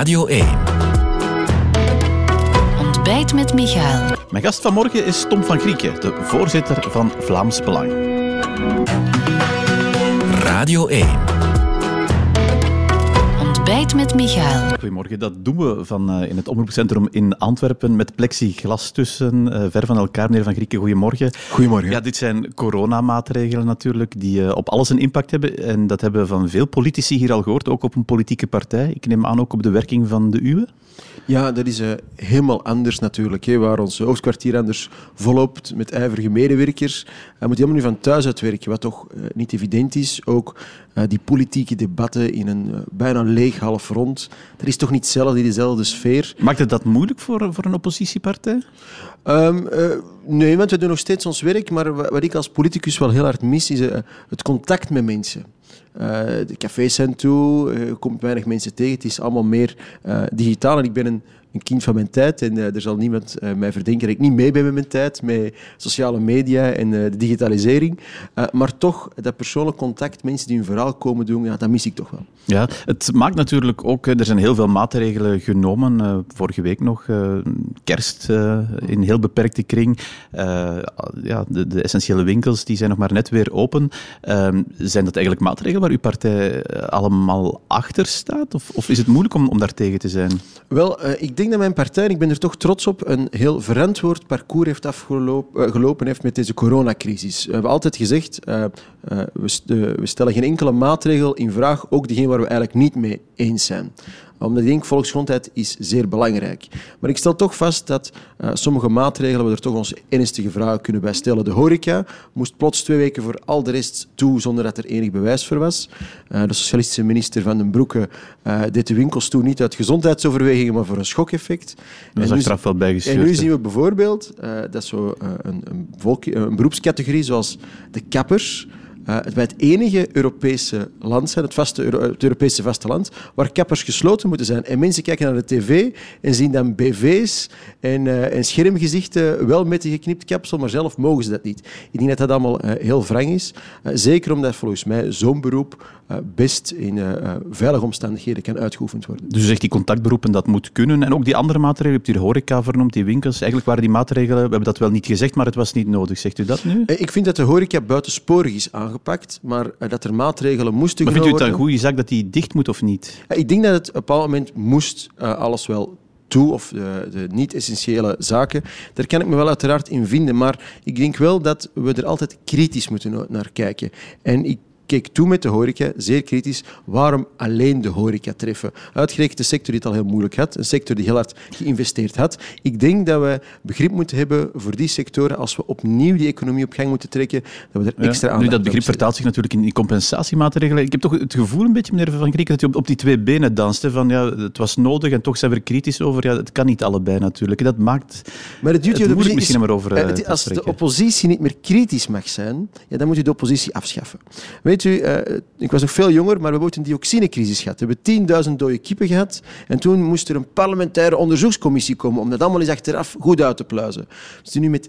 Radio 1. Ontbijt met Michael. Mijn gast vanmorgen is Tom van Grieken, de voorzitter van Vlaams Belang. Radio 1. Ontbijt met Michael. Goedemorgen, dat doen we van, uh, in het omroepcentrum in Antwerpen met plexiglas tussen, uh, ver van elkaar. Meneer Van Grieken, goedemorgen. Goedemorgen. Ja, dit zijn coronamaatregelen natuurlijk, die uh, op alles een impact hebben. En dat hebben we van veel politici hier al gehoord, ook op een politieke partij. Ik neem aan ook op de werking van de uwe. Ja, dat is uh, helemaal anders natuurlijk. Hè, waar ons hoofdkwartier anders volop met ijverige medewerkers. Hij moet helemaal nu van thuis uitwerken, wat toch uh, niet evident is. Ook uh, die politieke debatten in een bijna leeg half rond. Dat is toch niet hetzelfde, in dezelfde sfeer. Maakt het dat moeilijk voor, voor een oppositiepartij? Um, nee, want we doen nog steeds ons werk. Maar wat ik als politicus wel heel hard mis, is het contact met mensen. Uh, de cafés zijn toe, er komt weinig mensen tegen. Het is allemaal meer uh, digitaal. En ik ben een, kind van mijn tijd. En er zal niemand mij verdenken dat ik niet mee ben met mijn tijd, met sociale media en de digitalisering. maar toch, dat persoonlijk contact, mensen die hun verhaal komen doen, ja, dat mis ik toch wel. Ja, het maakt natuurlijk ook... Er zijn heel veel maatregelen genomen. vorige week nog kerst in heel beperkte kring. ja, de, de, essentiële winkels die zijn nog maar net weer open. Ehm, zijn dat eigenlijk maatregelen waar uw partij allemaal achter staat? Of, of is het moeilijk om, om daar tegen te zijn? Wel, uh, ik denk dat mijn partij, en ik ben er toch trots op, een heel verantwoord parcours heeft afgelopen uh, gelopen heeft met deze coronacrisis. We hebben altijd gezegd, we, we stellen geen enkele maatregel in vraag, ook diegene waar we eigenlijk niet mee eens zijn omdat ik denk, volksgezondheid is zeer belangrijk. Maar ik stel toch vast dat uh, sommige maatregelen, we er toch onze ernstige vragen kunnen bij stellen. De horeca moest plots twee weken voor al de rest toe, zonder dat er enig bewijs voor was. Uh, de socialistische minister Van den Broeke uh, deed de winkels toe niet uit gezondheidsoverwegingen, maar voor een schokeffect. Dat is achteraf wel bijgestuurd. En nu zien we bijvoorbeeld dat zo een, een, volk, een beroepscategorie zoals de kappers uh, wij het enige Europese land zijn, het, vaste Euro het Europese vasteland, waar kappers gesloten moeten zijn. En mensen kijken naar de tv en zien dan BV's en, uh, en schermgezichten, wel met een geknipt kapsel, maar zelf mogen ze dat niet. Ik denk dat dat allemaal uh, heel wrang is. zeker omdat volgens mij zo'n beroep best in veilige omstandigheden kan uitgeoefend worden. Dus u zegt die contactberoepen, dat moet kunnen. En ook die andere maatregelen, u hebt hier de horeca vernoemd, die winkels. Eigenlijk waren die maatregelen, we hebben dat wel niet gezegd, maar het was niet nodig. Zegt u dat nu? Ik vind dat de horeca buitensporig is aangepakt maar dat er maatregelen moesten maar genomen worden. Maar vindt u het een goede zaak dat die dicht moet of niet? Ik denk dat het op een bepaald moment moest alles wel toe, of de, de niet-essentiële zaken. Daar kan ik me wel uiteraard in vinden, maar ik denk wel dat we er altijd kritisch moeten naar kijken. En ik keek toe met de horeca, zeer kritisch, waarom alleen de horeca treffen. Uitgerekend de sector die het al heel moeilijk had, een sector die heel hard geïnvesteerd had. Ik denk dat we begrip moeten hebben voor die sectoren als we opnieuw die economie op gang moeten trekken, dat we er extra ja, aan Nu, dat begrip vertaalt zich natuurlijk in compensatiemaatregelen. Ik heb toch het gevoel een beetje, meneer Van Grieken, dat u op, op die twee benen danst. Hè, van, ja, het was nodig en toch zijn we er kritisch over. Ja, het kan niet allebei natuurlijk. Dat maakt maar het, het moeilijk misschien maar over uh, Als de oppositie niet meer kritisch mag zijn, ja, dan moet u de oppositie afschaffen. Weet Uh, ik was nog veel jonger, maar we hebben een dioxinecrisis gehad. We hebben 10.000 dode kippen gehad. En toen moest er een parlementaire onderzoekscommissie komen om dat allemaal eens achteraf goed uit te pluizen. We zitten nu met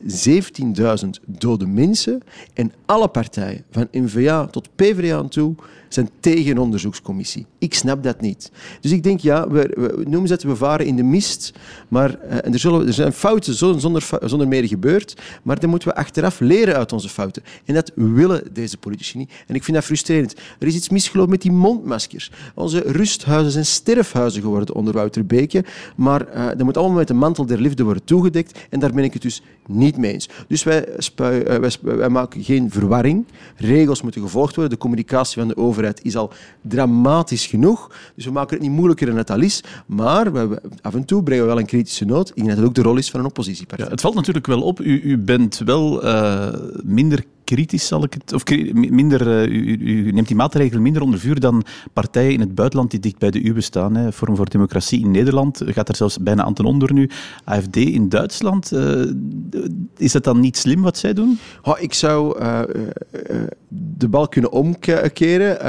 17.000 dode mensen. En alle partijen, van NVA tot PvdA aan toe, zijn tegen een onderzoekscommissie. Ik snap dat niet. Dus ik denk, ja, we, we noemen dat we varen in de mist. Maar uh, en er, zullen, er zijn fouten zonder, zonder meer gebeurd. Maar dan moeten we achteraf leren uit onze fouten. En dat willen deze politici niet. En ik vind dat frustrerend. Er is iets misgelopen met die mondmaskers. Onze rusthuizen zijn sterfhuizen geworden onder Wouter Beke. Maar uh, dat moet allemaal met de mantel der liefde worden toegedekt. En daar ben ik het dus niet mee eens. Dus wij, uh, wij, wij maken geen verwarring. Regels moeten gevolgd worden. De communicatie van de overheid is al dramatisch genoeg. Dus we maken het niet moeilijker dan het al is. Maar we, af en toe brengen we wel een kritische noot. Ik denk dat het ook de rol is van een oppositiepartij. Ja, het valt natuurlijk wel op. U, u bent wel uh, minder kritisch, zal ik het. Of minder, uh, u, u, neemt die maatregelen minder onder vuur dan partijen in het buitenland die dicht bij de uwe staan. Hè. Forum voor Democratie in Nederland gaat er zelfs bijna aan ten onder nu. AFD in Duitsland. Uh, is dat dan niet slim wat zij doen? Oh, ik zou de bal kunnen omkeren.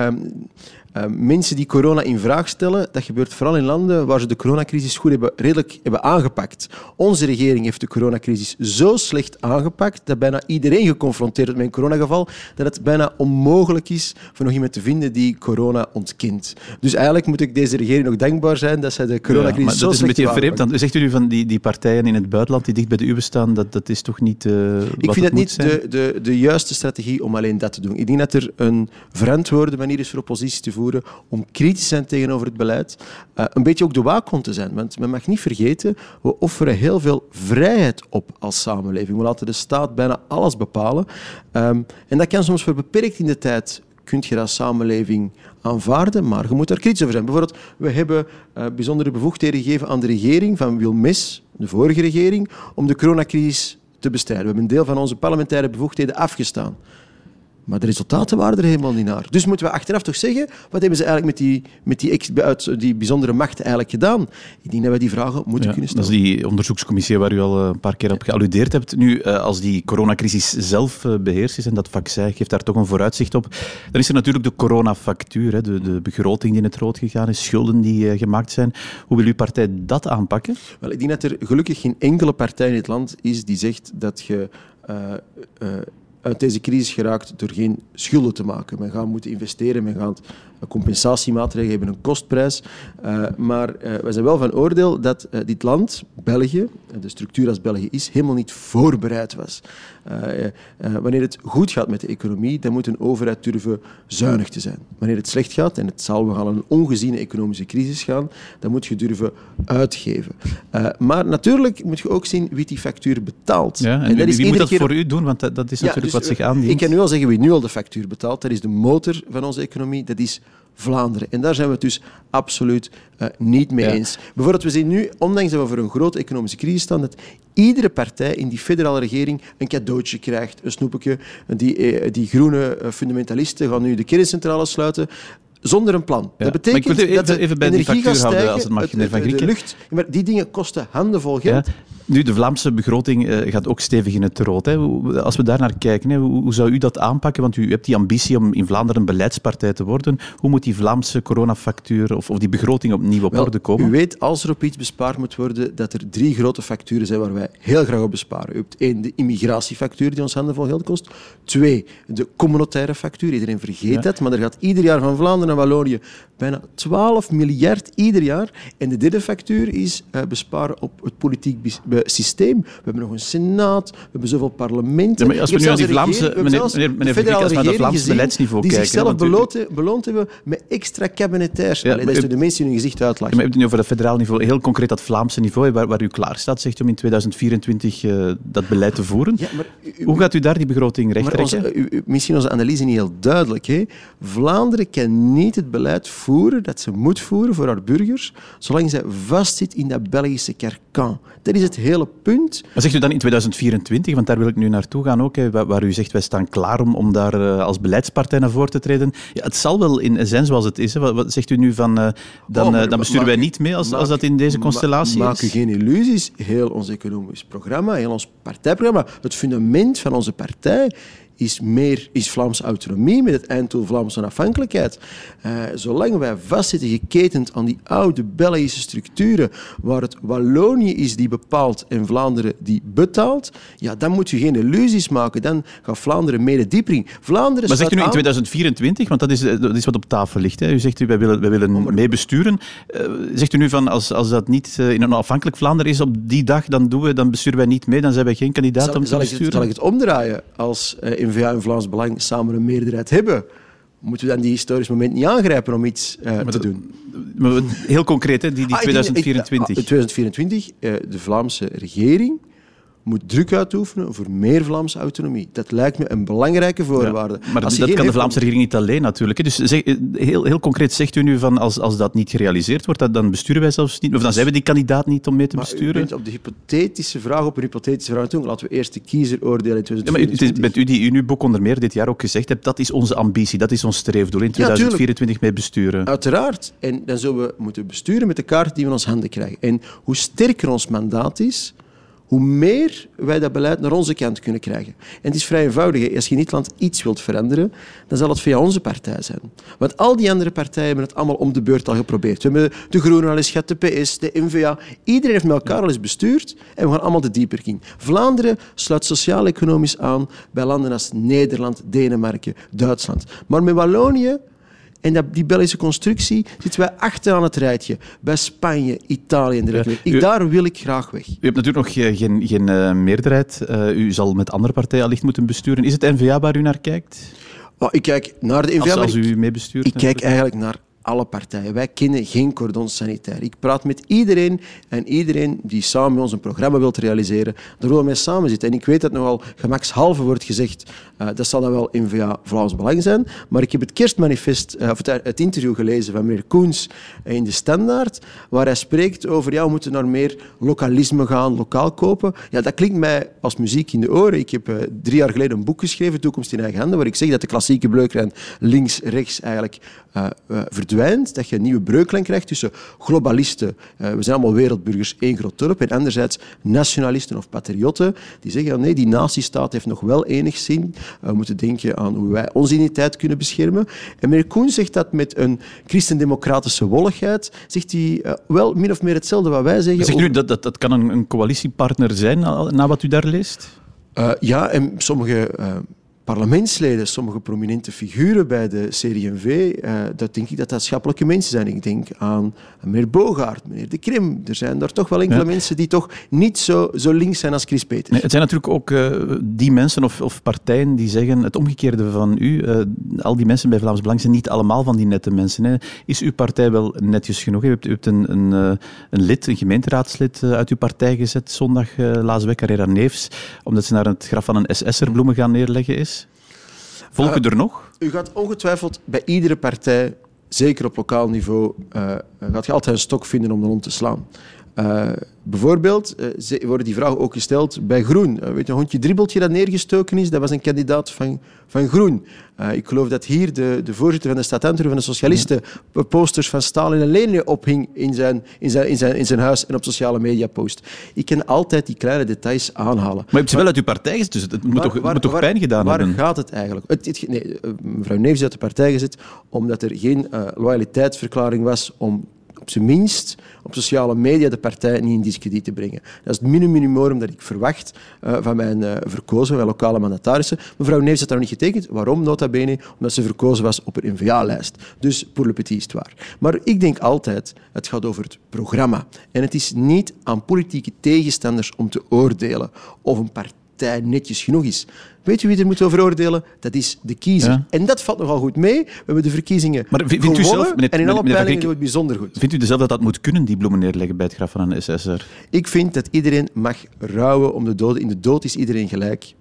Uh, mensen die corona in vraag stellen, dat gebeurt vooral in landen waar ze de coronacrisis goed hebben, redelijk hebben aangepakt. Onze regering heeft de coronacrisis zo slecht aangepakt dat bijna iedereen geconfronteerd wordt met een coronageval, dat het bijna onmogelijk is voor nog iemand te vinden die corona ontkent. Dus eigenlijk moet ik deze regering nog dankbaar zijn dat zij de coronacrisis ja, maar zo dat is een beetje vreemd. Zegt u van die, die partijen in het buitenland die dicht bij de uwe staan, dat, dat is toch niet uh, Ik vind het, niet de, de, de juiste strategie om alleen dat te doen. Ik denk dat er een verantwoorde manier is voor oppositie te voeren om kritisch zijn tegenover het beleid. Uh, een beetje ook de waakhond te zijn. Want men mag niet vergeten, we offeren heel veel vrijheid op als samenleving. We laten de staat bijna alles bepalen. Um, en dat kan soms voor beperkt in de tijd kun je dat samenleving aanvaarden, maar je moet daar kritisch over zijn. Bijvoorbeeld, we hebben uh, bijzondere bevoegdheden gegeven aan de regering van Wilmes, de vorige regering, om de coronacrisis te bestrijden. We hebben een deel van onze parlementaire bevoegdheden afgestaan. Maar de resultaten waren er helemaal niet naar. Dus moeten we achteraf toch zeggen, wat hebben ze eigenlijk met die, met die, uit die bijzondere macht eigenlijk gedaan? Ik denk dat we die vragen moeten kunnen stellen. Dat is die onderzoekscommissie waar u al eh, een paar keer op gealludeerd hebt. Nu, eh, als die coronacrisis zelf eh, beheerst is en dat vaccin geeft daar toch een vooruitzicht op, dan is er natuurlijk de coronafactuur, de, de begroting die in het rood gegaan is, schulden die gemaakt zijn. Hoe wil uw partij dat aanpakken? Wel, ik denk dat er gelukkig geen enkele partij in het land is die zegt dat je uit deze crisis geraakt door geen schulden te maken. Men gaat moeten investeren, men gaat compensatiemaatregelen hebben een kostprijs. Uh, maar uh, wij zijn wel van oordeel dat uh, dit land, België, de structuur als België is, helemaal niet voorbereid was. wanneer het goed gaat met de economie, dan moet een overheid durven zuinig te zijn. Wanneer het slecht gaat, en het zal we gaan een ongeziene economische crisis gaan, dan moet je durven uitgeven. maar natuurlijk moet je ook zien wie die factuur betaalt. Ja, en, en wie, wie moet dat keer... voor u doen? Want dat, dat is natuurlijk dus, wat zich aandient. Ik kan nu al zeggen wie nu al de factuur betaalt. Dat is de motor van onze economie. Dat is Vlaanderen. En daar zijn we het dus absoluut uh, niet mee eens. Bijvoorbeeld, we zien nu, ondanks dat we voor een grote economische crisis staan, dat iedere partij in die federale regering een cadeautje krijgt, een snoepje. Die, eh, die groene eh, fundamentalisten gaan nu de kerncentrales sluiten zonder een plan. Ja. Dat betekent maar ik wil even, dat even bij de factuur houden, als het mag, meneer Van Grieken. De lucht, maar die dingen kosten handenvol geld. Ja. Nu, de Vlaamse begroting uh, gaat ook stevig in het rood. Hè. Als we daar naar kijken, hè, hoe, hoe, zou u dat aanpakken? Want u hebt die ambitie om in Vlaanderen een beleidspartij te worden. Hoe moet die Vlaamse coronafactuur of, of die begroting opnieuw op orde komen? U weet, als er op iets bespaard moet worden, dat er drie grote facturen zijn waar wij heel graag op besparen. U hebt één, de immigratiefactuur die ons handenvol geld kost. Twee, de communautaire factuur. Iedereen vergeet ja. dat, maar er gaat ieder jaar van Vlaanderen naar Wallonië bijna 12 miljard ieder jaar. En de derde factuur is uh, besparen op het politiek systeem. We hebben nog een senaat, we hebben zoveel parlementen. Ja, als we nu aan die Vlaamse, meneer, meneer, meneer als we naar het Vlaamse beleidsniveau die kijken... Die zichzelf beloond, beloond, hebben met extra kabinetairs. Ja, Allee, dat is u, de mensen in hun gezicht uitlachen. Maar u hebt het nu over het federaal niveau, heel concreet dat Vlaamse niveau, waar, waar u klaar staat, zegt om in 2024 uh, eh, dat beleid te voeren. Ja, maar, u, Hoe gaat u daar die begroting rechttrekken? Misschien onze analyse niet heel duidelijk. Hè? Vlaanderen kan niet het beleid voeren dat ze moet voeren voor haar burgers, zolang zij vastzit in dat Belgische karkan. Dat is het hele punt. Maar zegt u dan in 2024, want daar wil ik nu naartoe gaan ook, hè, waar u zegt wij staan klaar om, om daar uh, als beleidspartij naar voren te treden. Ja, het zal wel in zijn zoals het is. Hè. Wat, wat, zegt u nu van, uh, dan, oh, maar, uh, dan besturen wij niet mee als, maak, als dat in deze constellatie ma, is? Maak u geen illusies. Heel ons economisch programma, heel ons partijprogramma, het fundament van onze partij is, meer, is Vlaamse autonomie met het einddoel Vlaamse onafhankelijkheid. Uh, zolang wij vastzitten geketend aan die oude Belgische structuren, waar het Wallonië is die bepaalt en Vlaanderen die betaalt, ja, dan moet je geen illusies maken. Dan gaat Vlaanderen mede dieper in. Vlaanderen maar zegt u nu in 2024, want dat is, eh, dat is wat op tafel ligt. Hè? U zegt u, wij willen, wij willen meebesturen. Uh, zegt u nu van, als, als dat niet uh, in een onafhankelijk Vlaanderen is op die dag, dan, doen we, dan besturen wij niet mee, dan zijn wij geen kandidaat zal, om te zal besturen? Ik het, zal ik het omdraaien? Als in N-VA en Vlaams Belang samen een meerderheid hebben, moeten we dan die historisch moment niet aangrijpen om iets uh, te doen? Heel concreet, hè, die, die ah, 2024. Ik, ik, 2024, uh, de Vlaamse regering moet druk uitoefenen voor meer Vlaamse autonomie. Dat lijkt me een belangrijke voorwaarde. Ja, maar als dat kan de Vlaamse regering niet alleen natuurlijk. Dus zeg, heel, heel concreet zegt u nu van als, als dat niet gerealiseerd wordt, dan besturen wij zelfs niet, of dan zijn we die kandidaat niet om mee te maar besturen. U bent op de hypothetische vraag op een hypothetische vraag doen. Laten we eerst de kiezer oordelen in 2024. Ja, maar met u die in uw boek onder meer dit jaar ook gezegd hebt, dat is onze ambitie, dat is ons streefdoel in 2024 mee besturen. Uiteraard. En dan zullen we moeten besturen met de kaart die we in ons handen krijgen. En hoe sterker ons mandaat is, hoe meer wij dat beleid naar onze kant kunnen krijgen. En het is vrij eenvoudig. Als je in dit land iets wilt veranderen, dan zal het via onze partij zijn. Want al die andere partijen hebben het allemaal om de beurt al geprobeerd. We hebben de Groenen al eens gehad, de PS, de NVA. Iedereen heeft met elkaar al eens bestuurd en we gaan allemaal de dieper in. Vlaanderen sluit sociaal-economisch aan bij landen als Nederland, Denemarken, Duitsland. Maar met Wallonië en dat, die Belgische constructie zitten wij achter aan het rijtje. Bij Spanje, Italië en dergelijke. Ik, daar wil ik graag weg. U hebt natuurlijk nog geen, geen uh, meerderheid. Uh, u zal met andere partijen allicht moeten besturen. Is het N-VA waar u naar kijkt? Oh, ik kijk naar de N-VA. Als, als u meebestuurt? Ik kijk eigenlijk naar alle partijen. Wij kennen geen cordon sanitair. Ik praat met iedereen en iedereen die samen met ons een programma wilt realiseren, daar willen wij samen zitten. En ik weet dat nogal gemakshalve wordt gezegd, uh, dat zal dan wel in via Vlaams Belang zijn, maar ik heb het kerstmanifest, uh, of het, het, interview gelezen van meneer Koens in de Standaard, waar hij spreekt over, ja, we moeten naar meer lokalisme gaan, lokaal kopen. Ja, dat klinkt mij als muziek in de oren. Ik heb drie jaar geleden een boek geschreven, Toekomst in eigen handen, waar ik zeg dat de klassieke bleuklijn links-rechts eigenlijk verdwijnt dat je een nieuwe breuklijn krijgt tussen globalisten, uh, we zijn allemaal wereldburgers, één groot dorp, en anderzijds nationalisten of patriotten, die zeggen, nee, die natiestaat heeft nog wel enig zin. We moeten denken aan hoe wij onze identiteit kunnen beschermen. En meneer Koen zegt dat met een christendemocratische wolligheid, zegt hij wel min of meer hetzelfde wat wij zeggen. Zegt u dat, dat dat kan een, een coalitiepartner zijn, na wat u daar leest? ja, en sommige parlementsleden, sommige prominente figuren bij de CD&V, uh, dat denk ik dat dat schappelijke mensen zijn. Ik denk aan meneer Bogaert, meneer De Krim. Er zijn daar toch wel enkele mensen die toch niet zo, zo links zijn als Chris Peters. Nee, het zijn natuurlijk ook uh, die mensen of, of, partijen die zeggen het omgekeerde van u. Uh, al die mensen bij Vlaams Belang zijn niet allemaal van die nette mensen. Hè. Is uw partij wel netjes genoeg? U hebt, u hebt een, een, een, lid, een gemeenteraadslid uit uw partij gezet zondag, uh, Laas Carrera Neefs, omdat ze naar het graf van een SS'er bloemen gaan neerleggen is. Volgen er nog? U gaat ongetwijfeld bij iedere partij, zeker op lokaal niveau, uh, gaat je altijd een stok vinden om de om te slaan. Uh, bijvoorbeeld uh, worden die vragen ook gesteld bij Groen. Uh, weet je, een hondje dribbeltje dat neergestoken is, dat was een kandidaat van, van Groen. ik geloof dat hier de, de voorzitter van de Antwerpen van de Socialisten ja. posters van Stalin en Lenin ophing in zijn, in, zijn, in, zijn, in zijn huis en op sociale media post. Ik kan altijd die kleine details aanhalen. Maar je hebt ze wel uit uw partij gezet, dus het moet toch, waar, moet toch waar, pijn gedaan waar hebben? Waar gaat het eigenlijk? Het, het, nee, mevrouw Neves is uit de partij gezet omdat er geen loyaliteitsverklaring was om minst op sociale media de partij niet in discrediet te brengen. Dat is het minimum dat ik verwacht uh, van mijn uh, verkozen, van lokale mandatarissen. Mevrouw Neves had daar niet getekend. Waarom, nota bene? Omdat ze verkozen was op een NVA-lijst. Dus pour le petit histoire. Maar ik denk altijd, het gaat over het programma. En het is niet aan politieke tegenstanders om te oordelen of een partij netjes genoeg is. Weet u wie er moet over oordelen? Dat is de kiezer. Ja. En dat valt nogal goed mee. We hebben de verkiezingen maar vindt gewonnen, u zelf, meneer, en in alle peilingen we het bijzonder goed. Vindt u zelf dat dat moet kunnen, die bloemen neerleggen bij het graf van een SSR? Ik vind dat iedereen mag rouwen om de doden. In de dood is iedereen gelijk.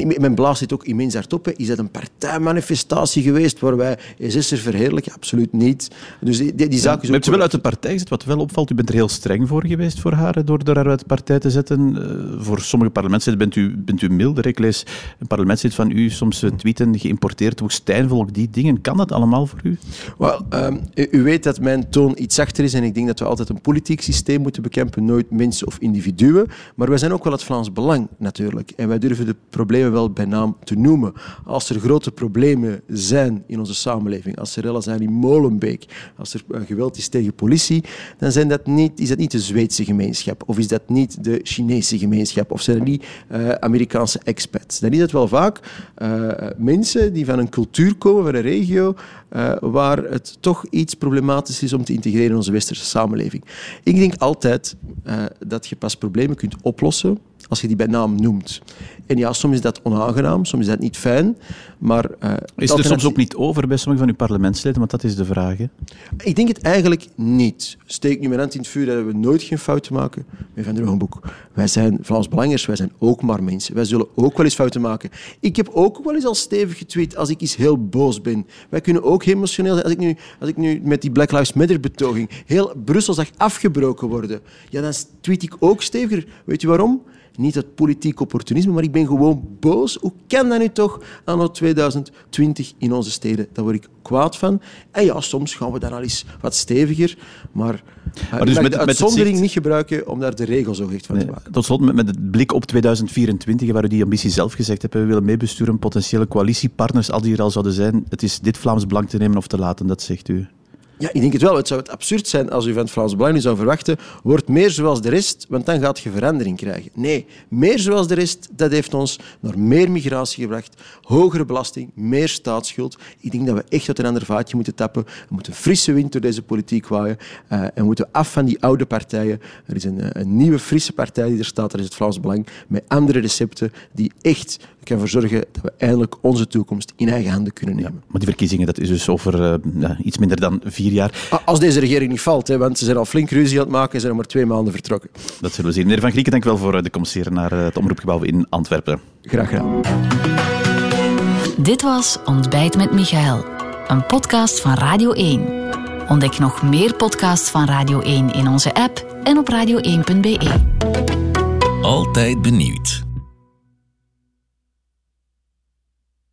En men blaast dit ook immens hardop. Is dat een partijmanifestatie geweest waar wij SS'er verheerlijken? Absoluut niet. Dus die, die, die zaak is ja, ook... wel uit de partij gezet, wat wel opvalt. U bent er heel streng voor geweest voor haar, door, door haar uit de partij te zetten. Uh, voor sommige parlementsleden bent u, bent u milder. Ik lees een parlementslid van u soms uh, tweeten, geïmporteerd woestijnvolk, die dingen. Kan dat allemaal voor u? Well, um, u, u, weet dat mijn toon iets zachter is en ik denk dat we altijd een politiek systeem moeten bekämpfen, nooit mensen of individuen. Maar wij zijn ook wel het Vlaams Belang, natuurlijk. En wij durven de problemen wel bij naam te noemen. Als er grote problemen zijn in onze samenleving, als er rellen zijn in Molenbeek, als er geweld is tegen politie, dan zijn dat niet, is dat niet de Zweedse gemeenschap of is dat niet de Chinese gemeenschap of zijn dat niet uh, Amerikaanse expats. Dan is het wel vaak uh, mensen die van een cultuur komen, van een regio, waar het toch iets problematisch is om te integreren in onze westerse samenleving. Ik denk altijd dat je pas problemen kunt oplossen als je die bij naam noemt. En ja, soms is dat onaangenaam, soms is dat niet fijn, maar... Uh, is er soms ook niet over bij sommige van uw parlementsleden? Want dat is de vraag. Hè? Ik denk het eigenlijk niet. Steek nu mijn hand in het vuur dat we nooit geen fouten maken. Meneer Van der Hogenboek, wij zijn Vlaams Belangers, wij zijn ook maar mensen. Wij zullen ook wel eens fouten maken. Ik heb ook wel eens al stevig getweet als ik iets heel boos ben. Wij kunnen ook emotioneel zijn. Als ik nu, als ik nu met die Black Lives Matter-betoging heel Brussel zag afgebroken worden, ja, dan tweet ik ook steviger. Weet je waarom? Niet uit politiek opportunisme, maar ik ben gewoon boos. Hoe kan dat nu toch anno 2020 in onze steden? Daar word ik kwaad van. En ja, soms gaan we dan al eens wat steviger, maar, maar dus met, de uitzondering niet gebruiken om daar de regel zo echt van te maken. Tot slot, met, met het blik op 2024, waar u die ambitie zelf gezegd hebt, we willen meebesturen, potentiële coalitiepartners, al die er al zouden zijn, het is dit Vlaams Belang te nemen of te laten, dat zegt u. Ja, ik denk het wel. Het zou het absurd zijn als u van het Vlaams Belang nu zou verwachten, wordt meer zoals de rest, want dan gaat je verandering krijgen. Nee, meer zoals de rest, dat heeft ons naar meer migratie gebracht, hogere belasting, meer staatsschuld. Ik denk dat we echt uit een ander vaatje moeten tappen. We moeten frisse wind door deze politiek waaien uh, en we moeten af van die oude partijen. Er is een, eh, een, nieuwe, frisse partij die er staat, dat is het Vlaams Belang, met andere recepten die echt kan ervoor zorgen dat we eindelijk onze toekomst in eigen handen kunnen nemen. maar die verkiezingen, dat is dus over uh, iets minder dan vier jaar. Als deze regering niet valt, hè, want ze zijn al flink ruzie aan het maken en zijn nog maar twee maanden vertrokken. Dat zullen we zien. Meneer Van Grieken, dank wel voor de komst naar het omroepgebouw in Antwerpen. Graag gedaan. Dit was Ontbijt met Michael, een podcast van Radio 1. Ontdek nog meer podcasts van Radio 1 in onze app en op radio1.be. Altijd benieuwd.